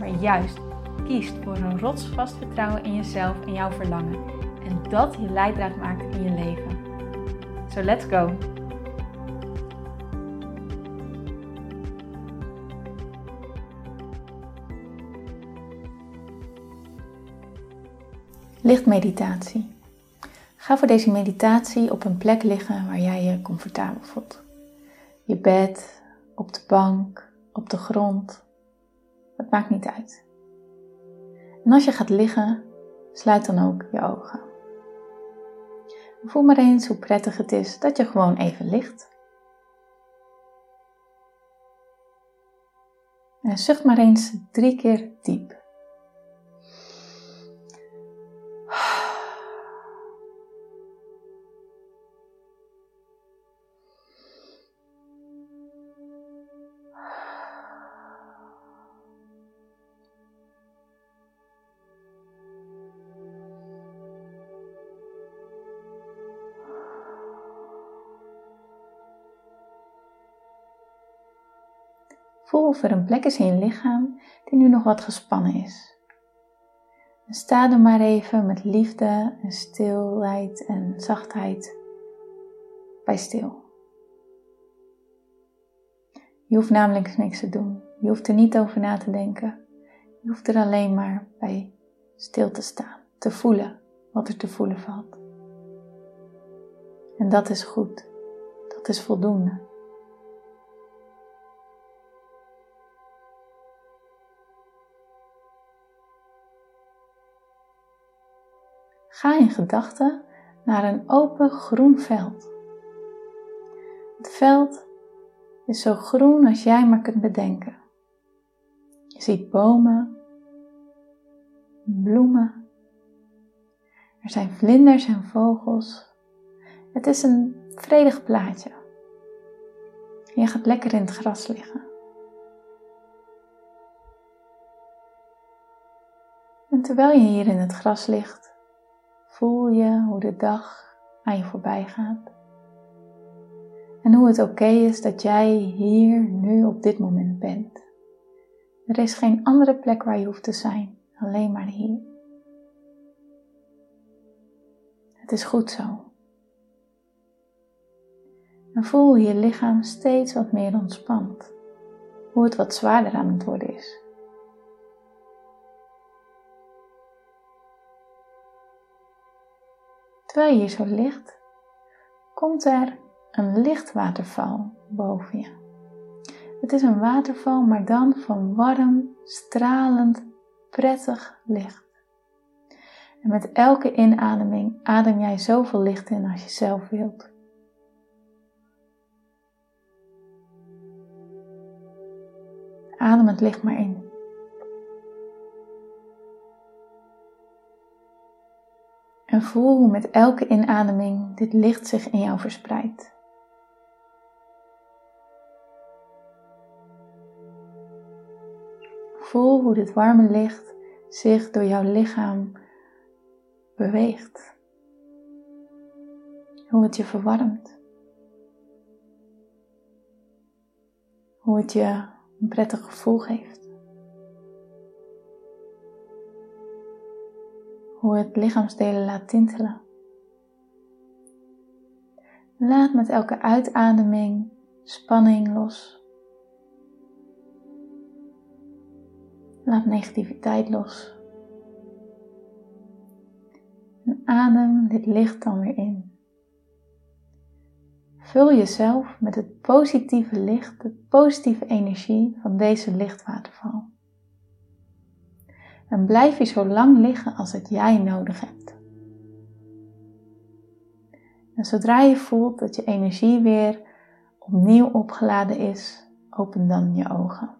maar juist kiest voor een rotsvast vertrouwen in jezelf en jouw verlangen. En dat je leidraad maakt in je leven. So let's go! Lichtmeditatie. Ga voor deze meditatie op een plek liggen waar jij je comfortabel voelt. Je bed, op de bank, op de grond het maakt niet uit. En als je gaat liggen, sluit dan ook je ogen. Voel maar eens hoe prettig het is dat je gewoon even ligt. En zucht maar eens drie keer diep. Voel of er een plek is in je lichaam die nu nog wat gespannen is. En sta er maar even met liefde en stilheid en zachtheid bij stil. Je hoeft namelijk niks te doen. Je hoeft er niet over na te denken. Je hoeft er alleen maar bij stil te staan, te voelen wat er te voelen valt. En dat is goed. Dat is voldoende. Ga in gedachten naar een open groen veld. Het veld is zo groen als jij maar kunt bedenken. Je ziet bomen, bloemen. Er zijn vlinders en vogels. Het is een vredig plaatje. Je gaat lekker in het gras liggen. En terwijl je hier in het gras ligt, voel je hoe de dag aan je voorbij gaat. En hoe het oké is dat jij hier nu op dit moment bent. Er is geen andere plek waar je hoeft te zijn, alleen maar hier. Het is goed zo. En voel je lichaam steeds wat meer ontspant. Hoe het wat zwaarder aan het worden is. Terwijl je hier zo ligt, komt er een lichtwaterval boven je. Het is een waterval, maar dan van warm, stralend, prettig licht. En met elke inademing adem jij zoveel licht in als je zelf wilt. Adem het licht maar in. En voel hoe met elke inademing dit licht zich in jou verspreidt. Voel hoe dit warme licht zich door jouw lichaam beweegt. Hoe het je verwarmt. Hoe het je een prettig gevoel geeft. Hoe het lichaamsdelen laat tintelen. Laat met elke uitademing spanning los. Laat negativiteit los. En adem dit licht dan weer in. Vul jezelf met het positieve licht, de positieve energie van deze lichtwaterval en blijf je zo lang liggen als het jij nodig hebt. En zodra je voelt dat je energie weer opnieuw opgeladen is, open dan je ogen.